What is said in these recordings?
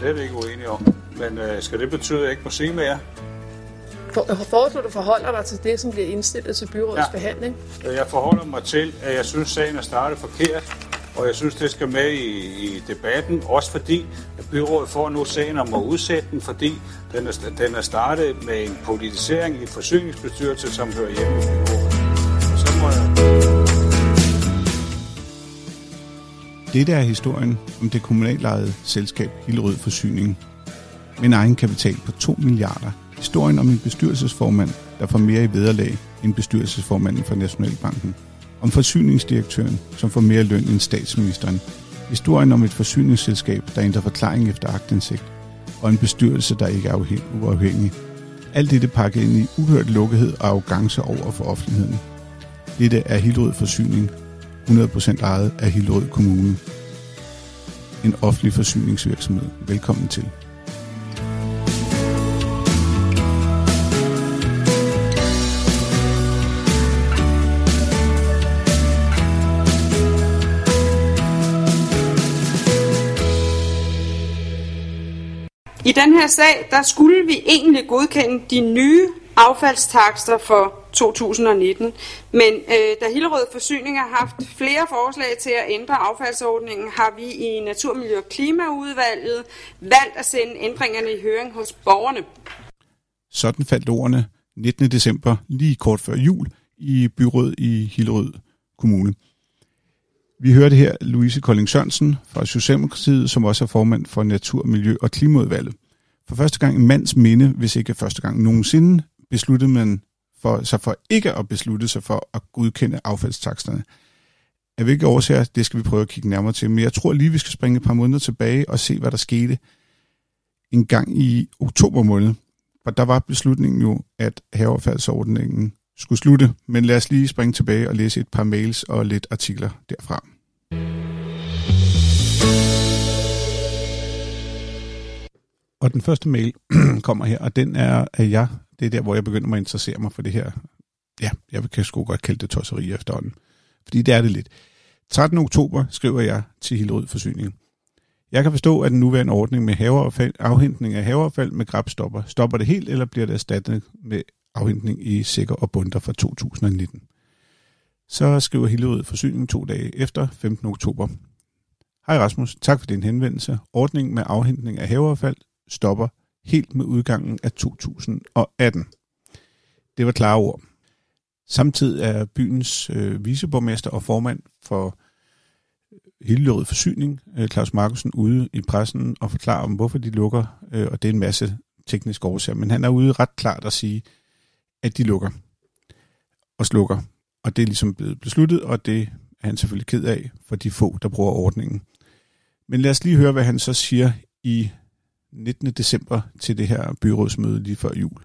slet ikke uenig om. Men øh, skal det betyde, at jeg ikke må se mere? For, foreslår du forholder dig til det, som bliver indstillet til byrådets ja. behandling? Jeg forholder mig til, at jeg synes, sagen er startet forkert, og jeg synes, det skal med i, i debatten, også fordi at byrådet får nu sagen om at udsætte den, fordi den er, den er startet med en politisering i forsyningsbestyrelse, som hører hjemme i byrådet. Så må jeg... Dette er historien om det kommunalejede selskab Hillerød Forsyning med en egen kapital på 2 milliarder. Historien om en bestyrelsesformand, der får mere i vederlag end bestyrelsesformanden for Nationalbanken. Om forsyningsdirektøren, som får mere løn end statsministeren. Historien om et forsyningsselskab, der ændrer forklaring efter agtindsigt. Og en bestyrelse, der ikke er uafhængig. Alt dette pakket ind i uhørt lukkethed og arrogance over for offentligheden. Dette er Hillerød Forsyning, 100% ejet af Hillerød Kommune. En offentlig forsyningsvirksomhed. Velkommen til. I den her sag, der skulle vi egentlig godkende de nye affaldstakster for 2019. Men øh, da Hillerød Forsyning har haft flere forslag til at ændre affaldsordningen, har vi i Naturmiljø- og Klimaudvalget valgt at sende ændringerne i høring hos borgerne. Sådan faldt ordene 19. december, lige kort før jul, i byrådet i Hillerød Kommune. Vi hørte her Louise Kolding Sørensen fra Socialdemokratiet, som også er formand for Natur, Miljø og Klimaudvalget. For første gang i mands minde, hvis ikke første gang nogensinde, besluttede man for, sig for ikke at beslutte sig for at godkende affaldstaksterne. Af hvilke årsager, det skal vi prøve at kigge nærmere til. Men jeg tror lige, vi skal springe et par måneder tilbage og se, hvad der skete en gang i oktober måned. For der var beslutningen jo, at haveaffaldsordningen skulle slutte. Men lad os lige springe tilbage og læse et par mails og lidt artikler derfra. Og den første mail kommer her, og den er af jer. Det er der, hvor jeg begynder at interessere mig for det her. Ja, jeg kan sgu godt kalde det tosseri efterhånden. Fordi det er det lidt. 13. oktober skriver jeg til Hillerød Forsyning. Jeg kan forstå, at den nuværende ordning med haveaffald, afhentning af haveaffald med grab stopper. Stopper det helt, eller bliver det erstattet med afhentning i sikker og bunder fra 2019? Så skriver Hillerød Forsyning to dage efter, 15. oktober. Hej Rasmus, tak for din henvendelse. Ordningen med afhentning af haveaffald stopper helt med udgangen af 2018. Det var klare ord. Samtidig er byens øh, viceborgmester og formand for øh, Hillerød Forsyning, øh, Claus Markusen, ude i pressen og forklarer om, hvorfor de lukker, øh, og det er en masse tekniske årsager, men han er ude ret klart at sige, at de lukker og slukker. Og det er ligesom blevet besluttet, og det er han selvfølgelig ked af for de få, der bruger ordningen. Men lad os lige høre, hvad han så siger i 19. december til det her byrådsmøde lige før jul.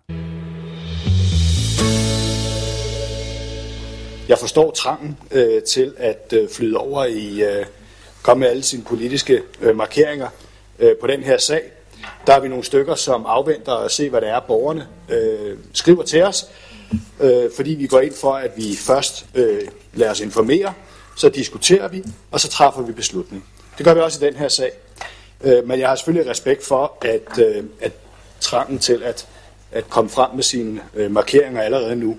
Jeg forstår trangen øh, til at øh, flyde over i, øh, komme med alle sine politiske øh, markeringer øh, på den her sag. Der er vi nogle stykker, som afventer at se, hvad det er, borgerne øh, skriver til os, øh, fordi vi går ind for, at vi først øh, lader os informere, så diskuterer vi, og så træffer vi beslutning. Det gør vi også i den her sag. Øh, men jeg har selvfølgelig respekt for, at, øh, at trangen til at, at komme frem med sine øh, markeringer allerede nu.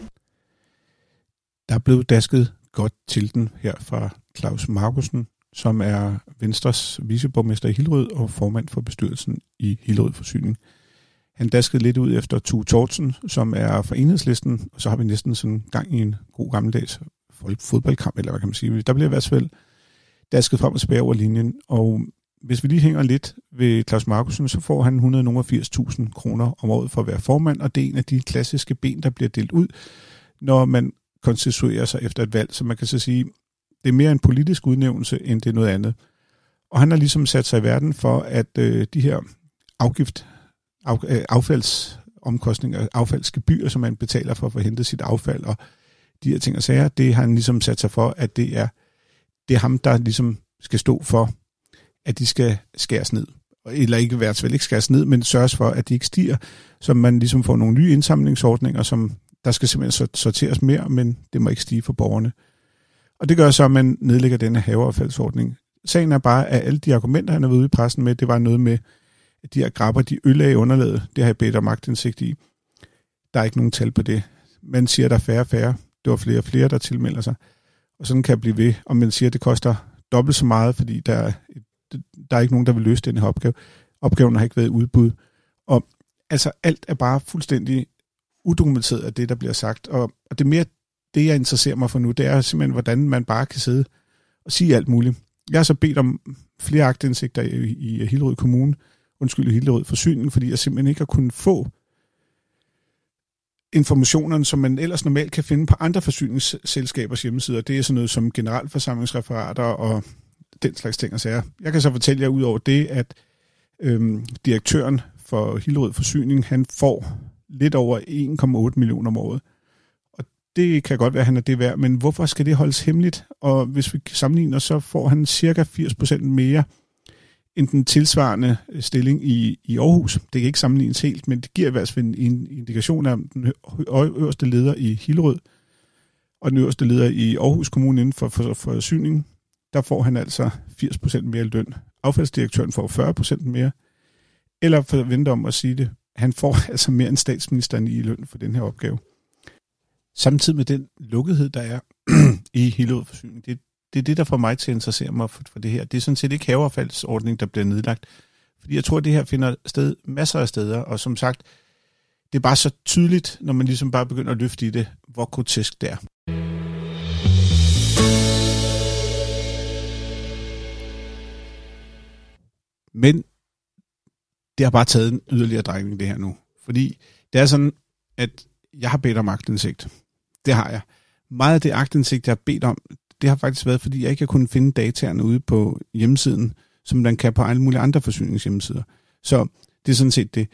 Der er blevet dasket godt til den her fra Claus Markusen, som er Venstres viceborgmester i Hillerød og formand for bestyrelsen i Hillerød Forsyning. Han daskede lidt ud efter Tue Tortsen, som er fra enhedslisten, og så har vi næsten sådan gang i en god gammeldags fodboldkamp, eller hvad kan man sige. Der bliver i hvert fald dasket frem og tilbage over linjen, og hvis vi lige hænger lidt ved Claus Markusen, så får han 180.000 kroner om året for at være formand, og det er en af de klassiske ben, der bliver delt ud, når man konstituerer sig efter et valg. Så man kan så sige, det er mere en politisk udnævnelse, end det er noget andet. Og han har ligesom sat sig i verden for, at øh, de her afgift, af, øh, affaldsomkostninger, affaldsgebyr, som man betaler for at få hentet sit affald, og de her ting og sager, det har han ligesom sat sig for, at det er, det er ham, der ligesom skal stå for at de skal skæres ned. Eller ikke hvert fald ikke skæres ned, men sørges for, at de ikke stiger, så man ligesom får nogle nye indsamlingsordninger, som der skal simpelthen sorteres mere, men det må ikke stige for borgerne. Og det gør så, at man nedlægger denne haveaffaldsordning. Sagen er bare, at alle de argumenter, han har været ude i pressen med, det var noget med at de her grapper, de øl i underlaget, det har jeg bedt om magtindsigt i. Der er ikke nogen tal på det. Man siger, der er færre og færre. Det var flere og flere, der tilmelder sig. Og sådan kan jeg blive ved. Og man siger, at det koster dobbelt så meget, fordi der er, et der er ikke nogen, der vil løse den her opgave. Opgaven har ikke været udbud. Og altså alt er bare fuldstændig udokumenteret af det, der bliver sagt. Og, og det er mere det, jeg interesserer mig for nu, det er simpelthen, hvordan man bare kan sidde og sige alt muligt. Jeg har så bedt om flere agtindsigter i, i Hillerød Kommune, undskyld, Hillerød Forsyning, fordi jeg simpelthen ikke har kunnet få informationerne, som man ellers normalt kan finde på andre forsyningsselskabers hjemmesider. Det er sådan noget som generalforsamlingsreferater og den slags ting og sager. Jeg kan så fortælle jer ud over det, at øhm, direktøren for Hillerød Forsyning, han får lidt over 1,8 millioner om året. Og det kan godt være, at han er det værd, men hvorfor skal det holdes hemmeligt? Og hvis vi sammenligner, så får han cirka 80% mere end den tilsvarende øh, stilling i, i Aarhus. Det kan ikke sammenlignes helt, men det giver i hvert fald en indikation af den øverste leder i Hillerød og den øverste leder i Aarhus Kommune inden for, for, for forsyning. Der får han altså 80% mere løn. Affaldsdirektøren får 40% mere. Eller for at vente om at sige det, han får altså mere end statsministeren i løn for den her opgave. Samtidig med den lukkethed, der er i Hillerød Forsyning, det, det er det, der får mig til at interessere mig for, for det her. Det er sådan set ikke haveaffaldsordning, der bliver nedlagt. Fordi jeg tror, at det her finder sted masser af steder, og som sagt, det er bare så tydeligt, når man ligesom bare begynder at løfte i det, hvor grotesk det er. Men det har bare taget en yderligere drejning, det her nu. Fordi det er sådan, at jeg har bedt om agtindsigt. Det har jeg. Meget af det agtindsigt, jeg har bedt om, det har faktisk været, fordi jeg ikke har kunnet finde dataerne ude på hjemmesiden, som man kan på alle mulige andre forsyningshjemmesider. Så det er sådan set det.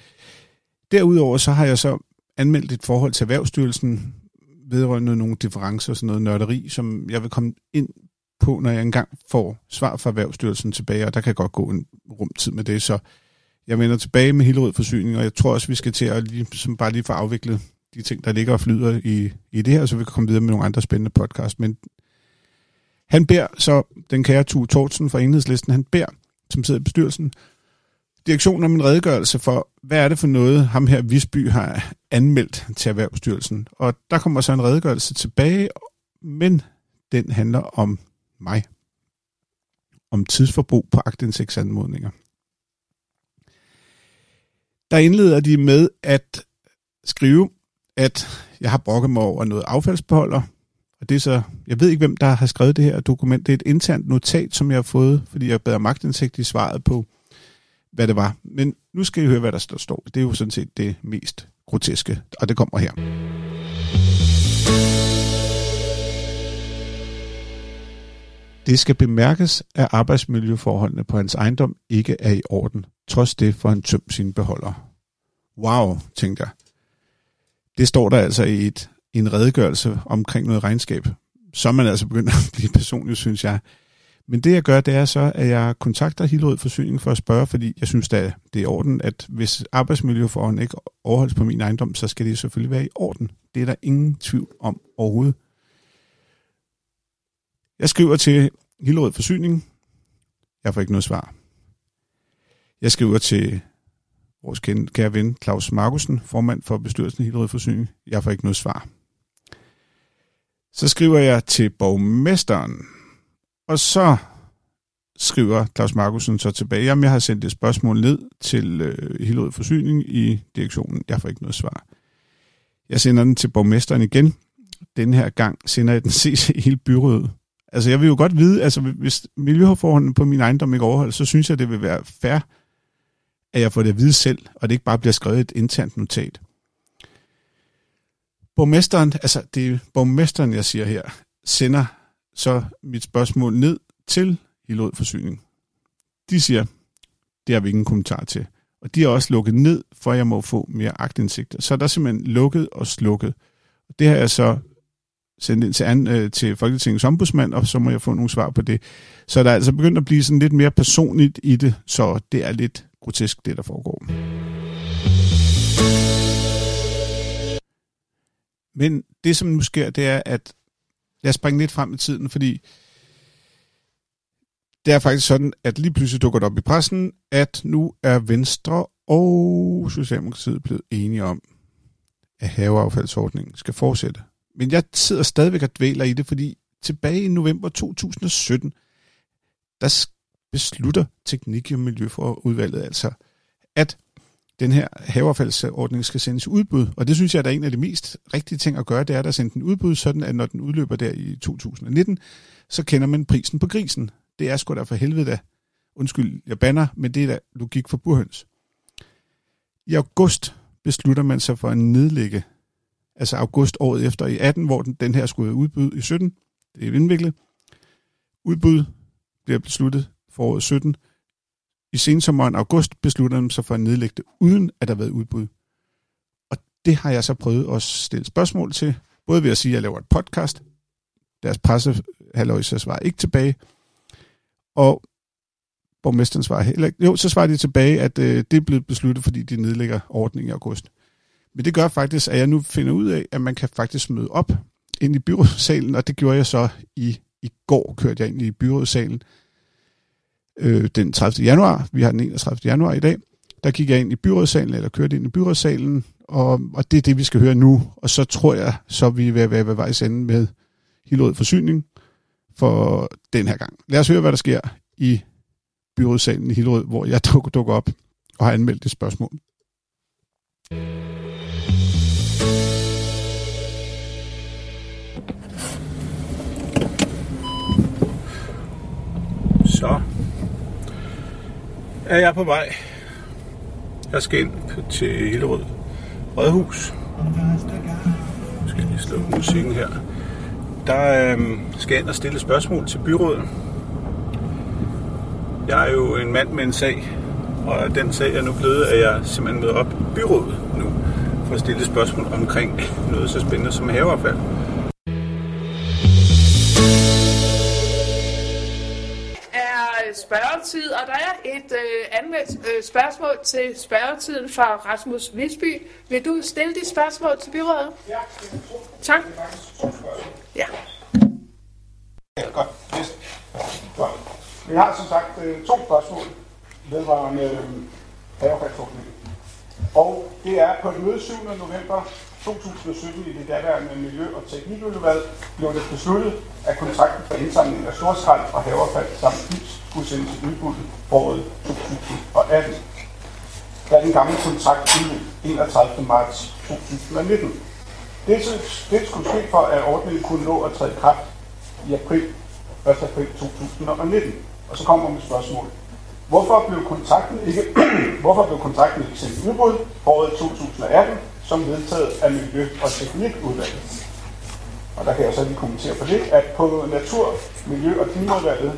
Derudover så har jeg så anmeldt et forhold til Erhvervsstyrelsen vedrørende nogle differencer og sådan noget nørderi, som jeg vil komme ind på, når jeg engang får svar fra Erhvervsstyrelsen tilbage, og der kan godt gå en rumtid med det, så jeg vender tilbage med Hillerød Forsyning, og jeg tror også, vi skal til at lige, som bare lige få afviklet de ting, der ligger og flyder i, i det her, så vi kan komme videre med nogle andre spændende podcast. Men han beder så den kære Tue Tortsen fra Enhedslisten, han beder, som sidder i bestyrelsen, direktionen om en redegørelse for, hvad er det for noget, ham her Visby har anmeldt til Erhvervsstyrelsen. Og der kommer så en redegørelse tilbage, men den handler om mig. Om tidsforbrug på agtindsigtsanmodninger. Der indleder de med at skrive, at jeg har brokket mig over noget affaldsbeholder, og det er så, jeg ved ikke, hvem der har skrevet det her dokument. Det er et internt notat, som jeg har fået, fordi jeg bad magtindsigt i svaret på, hvad det var. Men nu skal I høre, hvad der står. Det er jo sådan set det mest groteske, og det kommer her. Det skal bemærkes, at arbejdsmiljøforholdene på hans ejendom ikke er i orden. Trods det får han tømt sine beholder. Wow, tænkte jeg. Det står der altså i et en redegørelse omkring noget regnskab. Så er man altså begyndt at blive personlig, synes jeg. Men det jeg gør, det er så, at jeg kontakter Hillerød Forsyning for at spørge, fordi jeg synes, at det er i orden, at hvis arbejdsmiljøforholdene ikke overholdes på min ejendom, så skal det selvfølgelig være i orden. Det er der ingen tvivl om overhovedet. Jeg skriver til Hillerød Forsyning. Jeg får ikke noget svar. Jeg skriver til vores kære ven Claus Markusen, formand for bestyrelsen i Hillerød Forsyning. Jeg får ikke noget svar. Så skriver jeg til borgmesteren, og så skriver Claus Markusen så tilbage, jamen jeg har sendt et spørgsmål ned til øh, Hillerød Forsyning i direktionen. Jeg får ikke noget svar. Jeg sender den til borgmesteren igen. Den her gang sender jeg den CC i hele byrådet. Altså jeg vil jo godt vide, altså hvis miljøforholdene på min ejendom ikke overholdes, så synes jeg, det vil være fair, at jeg får det at vide selv, og det ikke bare bliver skrevet et internt notat borgmesteren, altså det er borgmesteren, jeg siger her, sender så mit spørgsmål ned til Hillerød Forsyning. De siger, det har vi ingen kommentar til. Og de har også lukket ned, for at jeg må få mere agtindsigt. Så der er simpelthen lukket og slukket. Det har jeg så sendt ind til, an, øh, til Folketingets ombudsmand, og så må jeg få nogle svar på det. Så der er altså begyndt at blive sådan lidt mere personligt i det, så det er lidt grotesk, det der foregår. Men det, som nu sker, det er, at jeg springer lidt frem i tiden, fordi det er faktisk sådan, at lige pludselig dukker det op i pressen, at nu er Venstre og Socialdemokratiet blevet enige om, at haveaffaldsordningen skal fortsætte. Men jeg sidder stadigvæk og dvæler i det, fordi tilbage i november 2017, der beslutter Teknik- og Miljøforudvalget altså, at den her haveaffaldsordning skal sendes udbud. Og det synes jeg, der er en af de mest rigtige ting at gøre, det er at sende den udbud, sådan at når den udløber der i 2019, så kender man prisen på grisen. Det er sgu da for helvede da. Undskyld, jeg banner, men det er da logik for burhøns. I august beslutter man sig for at nedlægge, altså august året efter i 18, hvor den, den her skulle være udbud i 17. Det er indviklet. Udbud bliver besluttet foråret 17. I sensommeren august beslutter man sig for at nedlægge det, uden at der har været udbud. Og det har jeg så prøvet at stille spørgsmål til, både ved at sige, at jeg laver et podcast. Deres presse så svarer ikke tilbage. Og borgmesteren svarer heller ikke. Jo, så svarer de tilbage, at øh, det er blevet besluttet, fordi de nedlægger ordningen i august. Men det gør faktisk, at jeg nu finder ud af, at man kan faktisk møde op ind i byrådssalen, og det gjorde jeg så i, i går, kørte jeg ind i byrådssalen øh, den 30. januar. Vi har den 31. januar i dag. Der gik jeg ind i byrådssalen, eller kørte ind i byrådssalen, og, og det er det, vi skal høre nu. Og så tror jeg, så vi vil være ved vejs ende med Hillerød Forsyning for den her gang. Lad os høre, hvad der sker i byrådssalen i Hillerød, hvor jeg dukker op og har anmeldt det spørgsmål. Er jeg på vej. Jeg skal ind til Hillerød Rådhus. Jeg skal lige slå musikken her. Der øhm, skal jeg ind og stille spørgsmål til byrådet. Jeg er jo en mand med en sag, og den sag er nu blevet, at jeg simpelthen møder op i byrådet nu for at stille spørgsmål omkring noget så spændende som haveaffald. Spørgetid, og der er et øh, anmeldt øh, spørgsmål til spørgetiden fra Rasmus Visby. Vil du stille de spørgsmål til byrådet? Ja, tak. Ja. Ja, godt. Yes. godt. Vi har som sagt øh, to spørgsmål vedrørende øh, havefaldsordningen. Og det er på et møde 7. november 2017 i det daværende Miljø- og Teknikudvalg blev det besluttet, at kontrakten for indsamling af storskrald og haverfald samt gips skulle sendes i udbud foråret 2018. Da den gamle kontrakt udløb 31. marts 2019. Det, det skulle ske for, at ordningen kunne nå at træde i kraft i april 1. april 2019. Og så kommer mit spørgsmål. Hvorfor blev kontrakten ikke, hvorfor blev kontrakten ikke sendt i udbud foråret 2018, som vedtaget af Miljø- og Teknikudvalget? Og der kan jeg så lige kommentere på det, at på Natur-, Miljø- og Klimaudvalget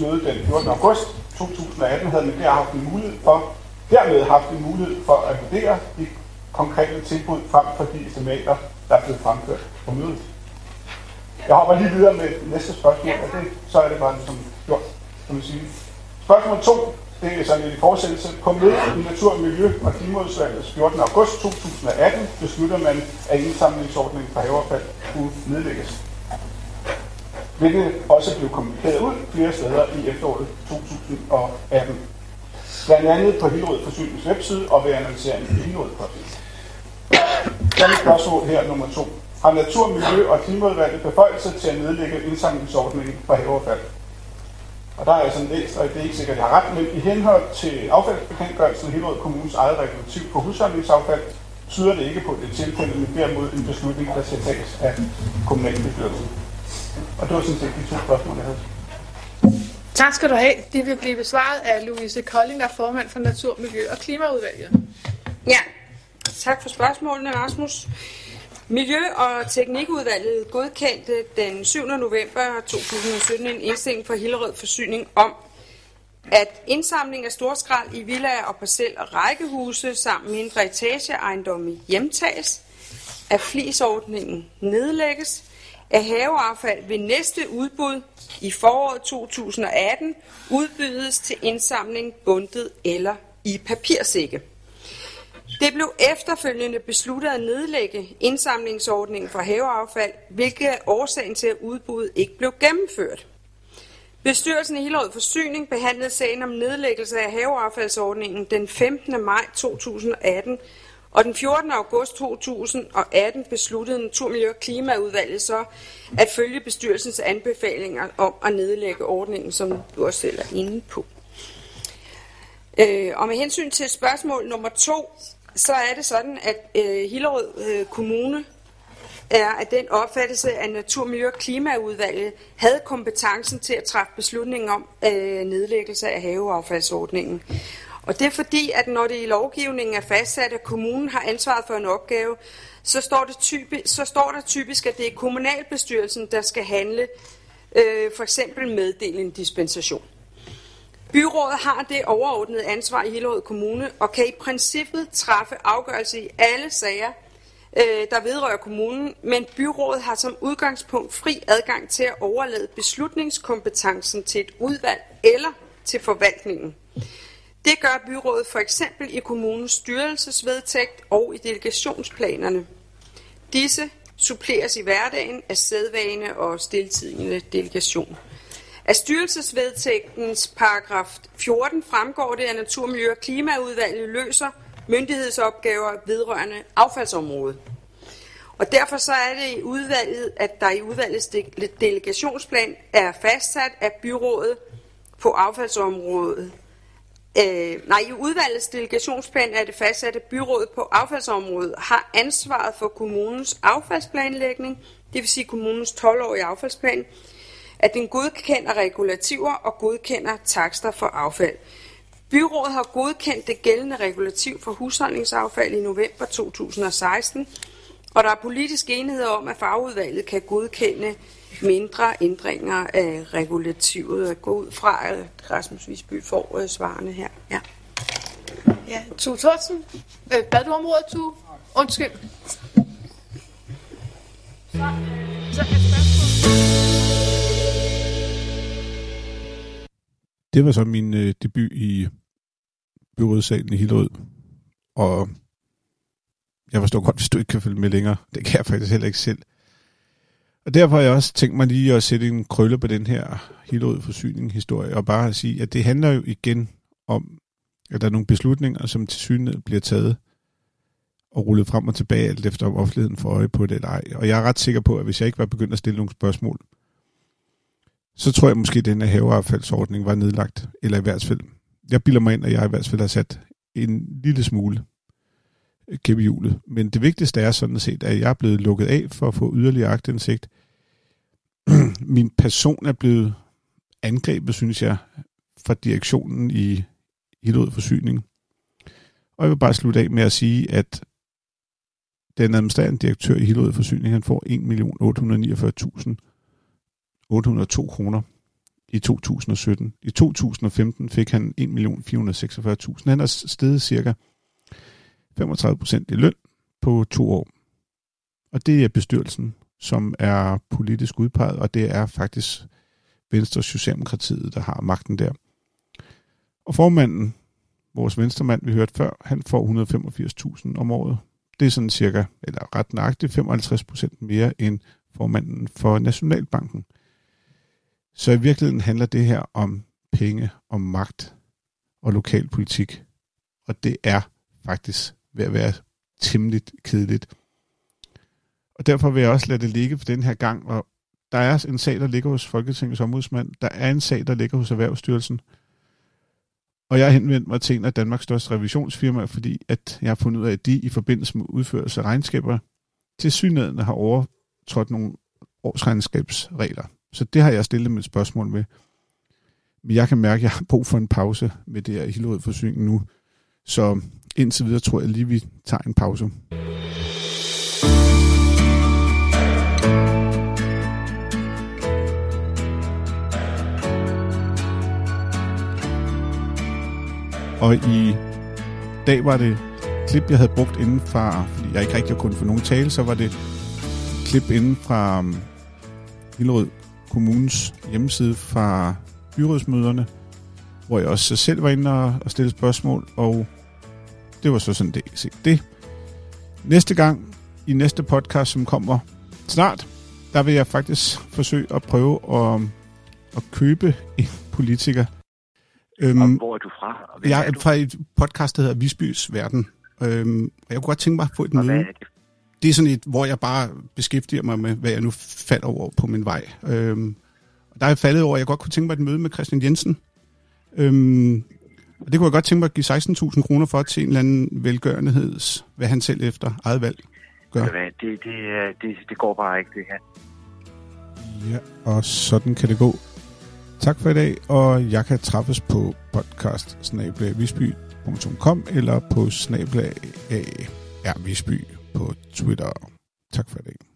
møde den 14. august 2018 havde man der haft en mulighed for, dermed haft en mulighed for at vurdere de konkrete tilbud frem for de estimater, der blev fremført på mødet. Jeg hopper lige videre med næste spørgsmål, og det, så er det bare som gjort, kan man sige. Spørgsmål 2, det er sådan lidt i fortsættelse. På mødet i Natur, Miljø og Klimaudvalget 14. august 2018 beslutter man, at indsamlingsordningen for haveaffald kunne nedlægges hvilket også blev kommunikeret ud flere steder i efteråret 2018. Blandt andet på Hillerød Forsynings webside og ved annoncering i Hillerød Podcast. Så er spørgsmål her nummer to. Har Natur, Miljø og Klimaudvalget beføjelse til at nedlægge indsamlingsordningen for haveaffald? Og der er jeg sådan læst, og det er ikke sikkert, at jeg har ret, men i henhold til affaldsbekendtgørelsen Hillerød Kommunes eget regulativ på husholdningsaffald, tyder det ikke på det tilfælde, men derimod en beslutning, der skal tages af kommunalbestyrelsen. Og det var sådan set de to spørgsmål, jeg havde. Tak skal du have. De vil blive besvaret af Louise Kolding, der er formand for Natur, Miljø og Klimaudvalget. Ja, tak for spørgsmålene, Rasmus. Miljø- og Teknikudvalget godkendte den 7. november 2017 en indstilling for Hillerød Forsyning om, at indsamling af storskrald i villaer og parcel- og rækkehuse samt mindre etageejendomme hjemtages, at flisordningen nedlægges, at haveaffald ved næste udbud i foråret 2018 udbydes til indsamling bundet eller i papirsække. Det blev efterfølgende besluttet at nedlægge indsamlingsordningen for haveaffald, hvilket er årsagen til, at udbuddet ikke blev gennemført. Bestyrelsen i Hillerød Forsyning behandlede sagen om nedlæggelse af haveaffaldsordningen den 15. maj 2018, og den 14. august 2018 besluttede Naturmiljø- og Klimaudvalget så at følge bestyrelsens anbefalinger om at nedlægge ordningen, som du også selv er inde på. Øh, og med hensyn til spørgsmål nummer to, så er det sådan, at øh, Hillerød øh, Kommune er at den opfattelse, at Natur, Miljø- og Klimaudvalget havde kompetencen til at træffe beslutningen om øh, nedlæggelse af haveaffaldsordningen. Og det er fordi, at når det i lovgivningen er fastsat, at kommunen har ansvaret for en opgave, så står, det typisk, så står der typisk, at det er kommunalbestyrelsen, der skal handle, øh, for eksempel meddele en dispensation. Byrådet har det overordnede ansvar i Hillerød Kommune og kan i princippet træffe afgørelse i alle sager, øh, der vedrører kommunen, men byrådet har som udgangspunkt fri adgang til at overlade beslutningskompetencen til et udvalg eller til forvaltningen. Det gør byrådet for eksempel i kommunens styrelsesvedtægt og i delegationsplanerne. Disse suppleres i hverdagen af sædvane og stiltidende delegation. Af styrelsesvedtægtens paragraf 14 fremgår det, at Natur, Miljø og Klimaudvalget løser myndighedsopgaver vedrørende affaldsområdet. Og derfor så er det i udvalget, at der i udvalgets delegationsplan er fastsat, at byrådet på affaldsområdet Øh, nej, i udvalgets delegationsplan er det fastsat, at byrådet på affaldsområdet har ansvaret for kommunens affaldsplanlægning, det vil sige kommunens 12-årige affaldsplan, at den godkender regulativer og godkender takster for affald. Byrådet har godkendt det gældende regulativ for husholdningsaffald i november 2016, og der er politisk enighed om, at fagudvalget kan godkende mindre ændringer af regulativet. Jeg går ud fra, at Rasmus Visby får øh, svarene her. Ja. Ja, Tu Thorsen. Øh, bad du om ordet, Tu? Undskyld. Så, øh, så Det var så min øh, debut i byrådssalen i Hillerød. Og jeg forstår godt, hvis du ikke kan følge med længere. Det kan jeg faktisk heller ikke selv. Og derfor har jeg også tænkt mig lige at sætte en krølle på den her Hillerød forsyning historie, og bare sige, at det handler jo igen om, at der er nogle beslutninger, som til syne bliver taget og rullet frem og tilbage, alt efter om offentligheden får øje på det eller ej. Og jeg er ret sikker på, at hvis jeg ikke var begyndt at stille nogle spørgsmål, så tror jeg måske, at den her haveaffaldsordning var nedlagt, eller i hvert fald, jeg bilder mig ind, at jeg i hvert fald har sat en lille smule øh, gennem hjulet. Men det vigtigste er sådan set, at jeg er blevet lukket af for at få yderligere agtindsigt. Min person er blevet angrebet, synes jeg, fra direktionen i Hillerød Forsyning. Og jeg vil bare slutte af med at sige, at den administrerende direktør i Hillerød Forsyning, han får 1.849.000 802 kroner i 2017. I 2015 fik han 1.446.000. Han har steget cirka 35 procent i løn på to år. Og det er bestyrelsen, som er politisk udpeget, og det er faktisk Venstre Socialdemokratiet, der har magten der. Og formanden, vores venstremand, vi hørte før, han får 185.000 om året. Det er sådan cirka, eller ret nøjagtigt, 55 procent mere end formanden for Nationalbanken. Så i virkeligheden handler det her om penge, og magt og lokalpolitik. Og det er faktisk ved at være temmelig kedeligt. Og derfor vil jeg også lade det ligge for den her gang. Og der er en sag, der ligger hos Folketingets ombudsmand. Der er en sag, der ligger hos Erhvervsstyrelsen. Og jeg har henvendt mig til en af Danmarks største revisionsfirmaer, fordi at jeg har fundet ud af, at de i forbindelse med udførelse af regnskaber til synligheden har overtrådt nogle årsregnskabsregler. Så det har jeg stillet mit spørgsmål med. Men jeg kan mærke, at jeg har brug for en pause med det her Hillerød forsyning nu. Så indtil videre tror jeg lige, vi tager en pause. Og i dag var det klip, jeg havde brugt inden fra, fordi jeg ikke rigtig kunne få nogen tale, så var det klip inden fra um, Hillerød Kommunes hjemmeside fra byrådsmøderne, hvor jeg også selv var inde og, og stille spørgsmål, og det var så sådan det. Se det. Næste gang, i næste podcast, som kommer snart, der vil jeg faktisk forsøge at prøve at at købe en politiker. Øhm, og hvor er du fra? Jeg er fra et podcast, der hedder Visbys Verden. Øhm, og jeg kunne godt tænke mig at få et møde. Det? Det er sådan et, hvor jeg bare beskæftiger mig med, hvad jeg nu falder over på min vej. Øhm, og der er jeg faldet over, at jeg godt kunne tænke mig et møde med Christian Jensen. Øhm, og det kunne jeg godt tænke mig at give 16.000 kroner for til en eller anden velgørenheds, hvad han selv efter eget valg gør. Det, det, det, det går bare ikke, det her. Ja, og sådan kan det gå. Tak for i dag, og jeg kan træffes på podcast eller på snablag på Twitter. Tak for i dag.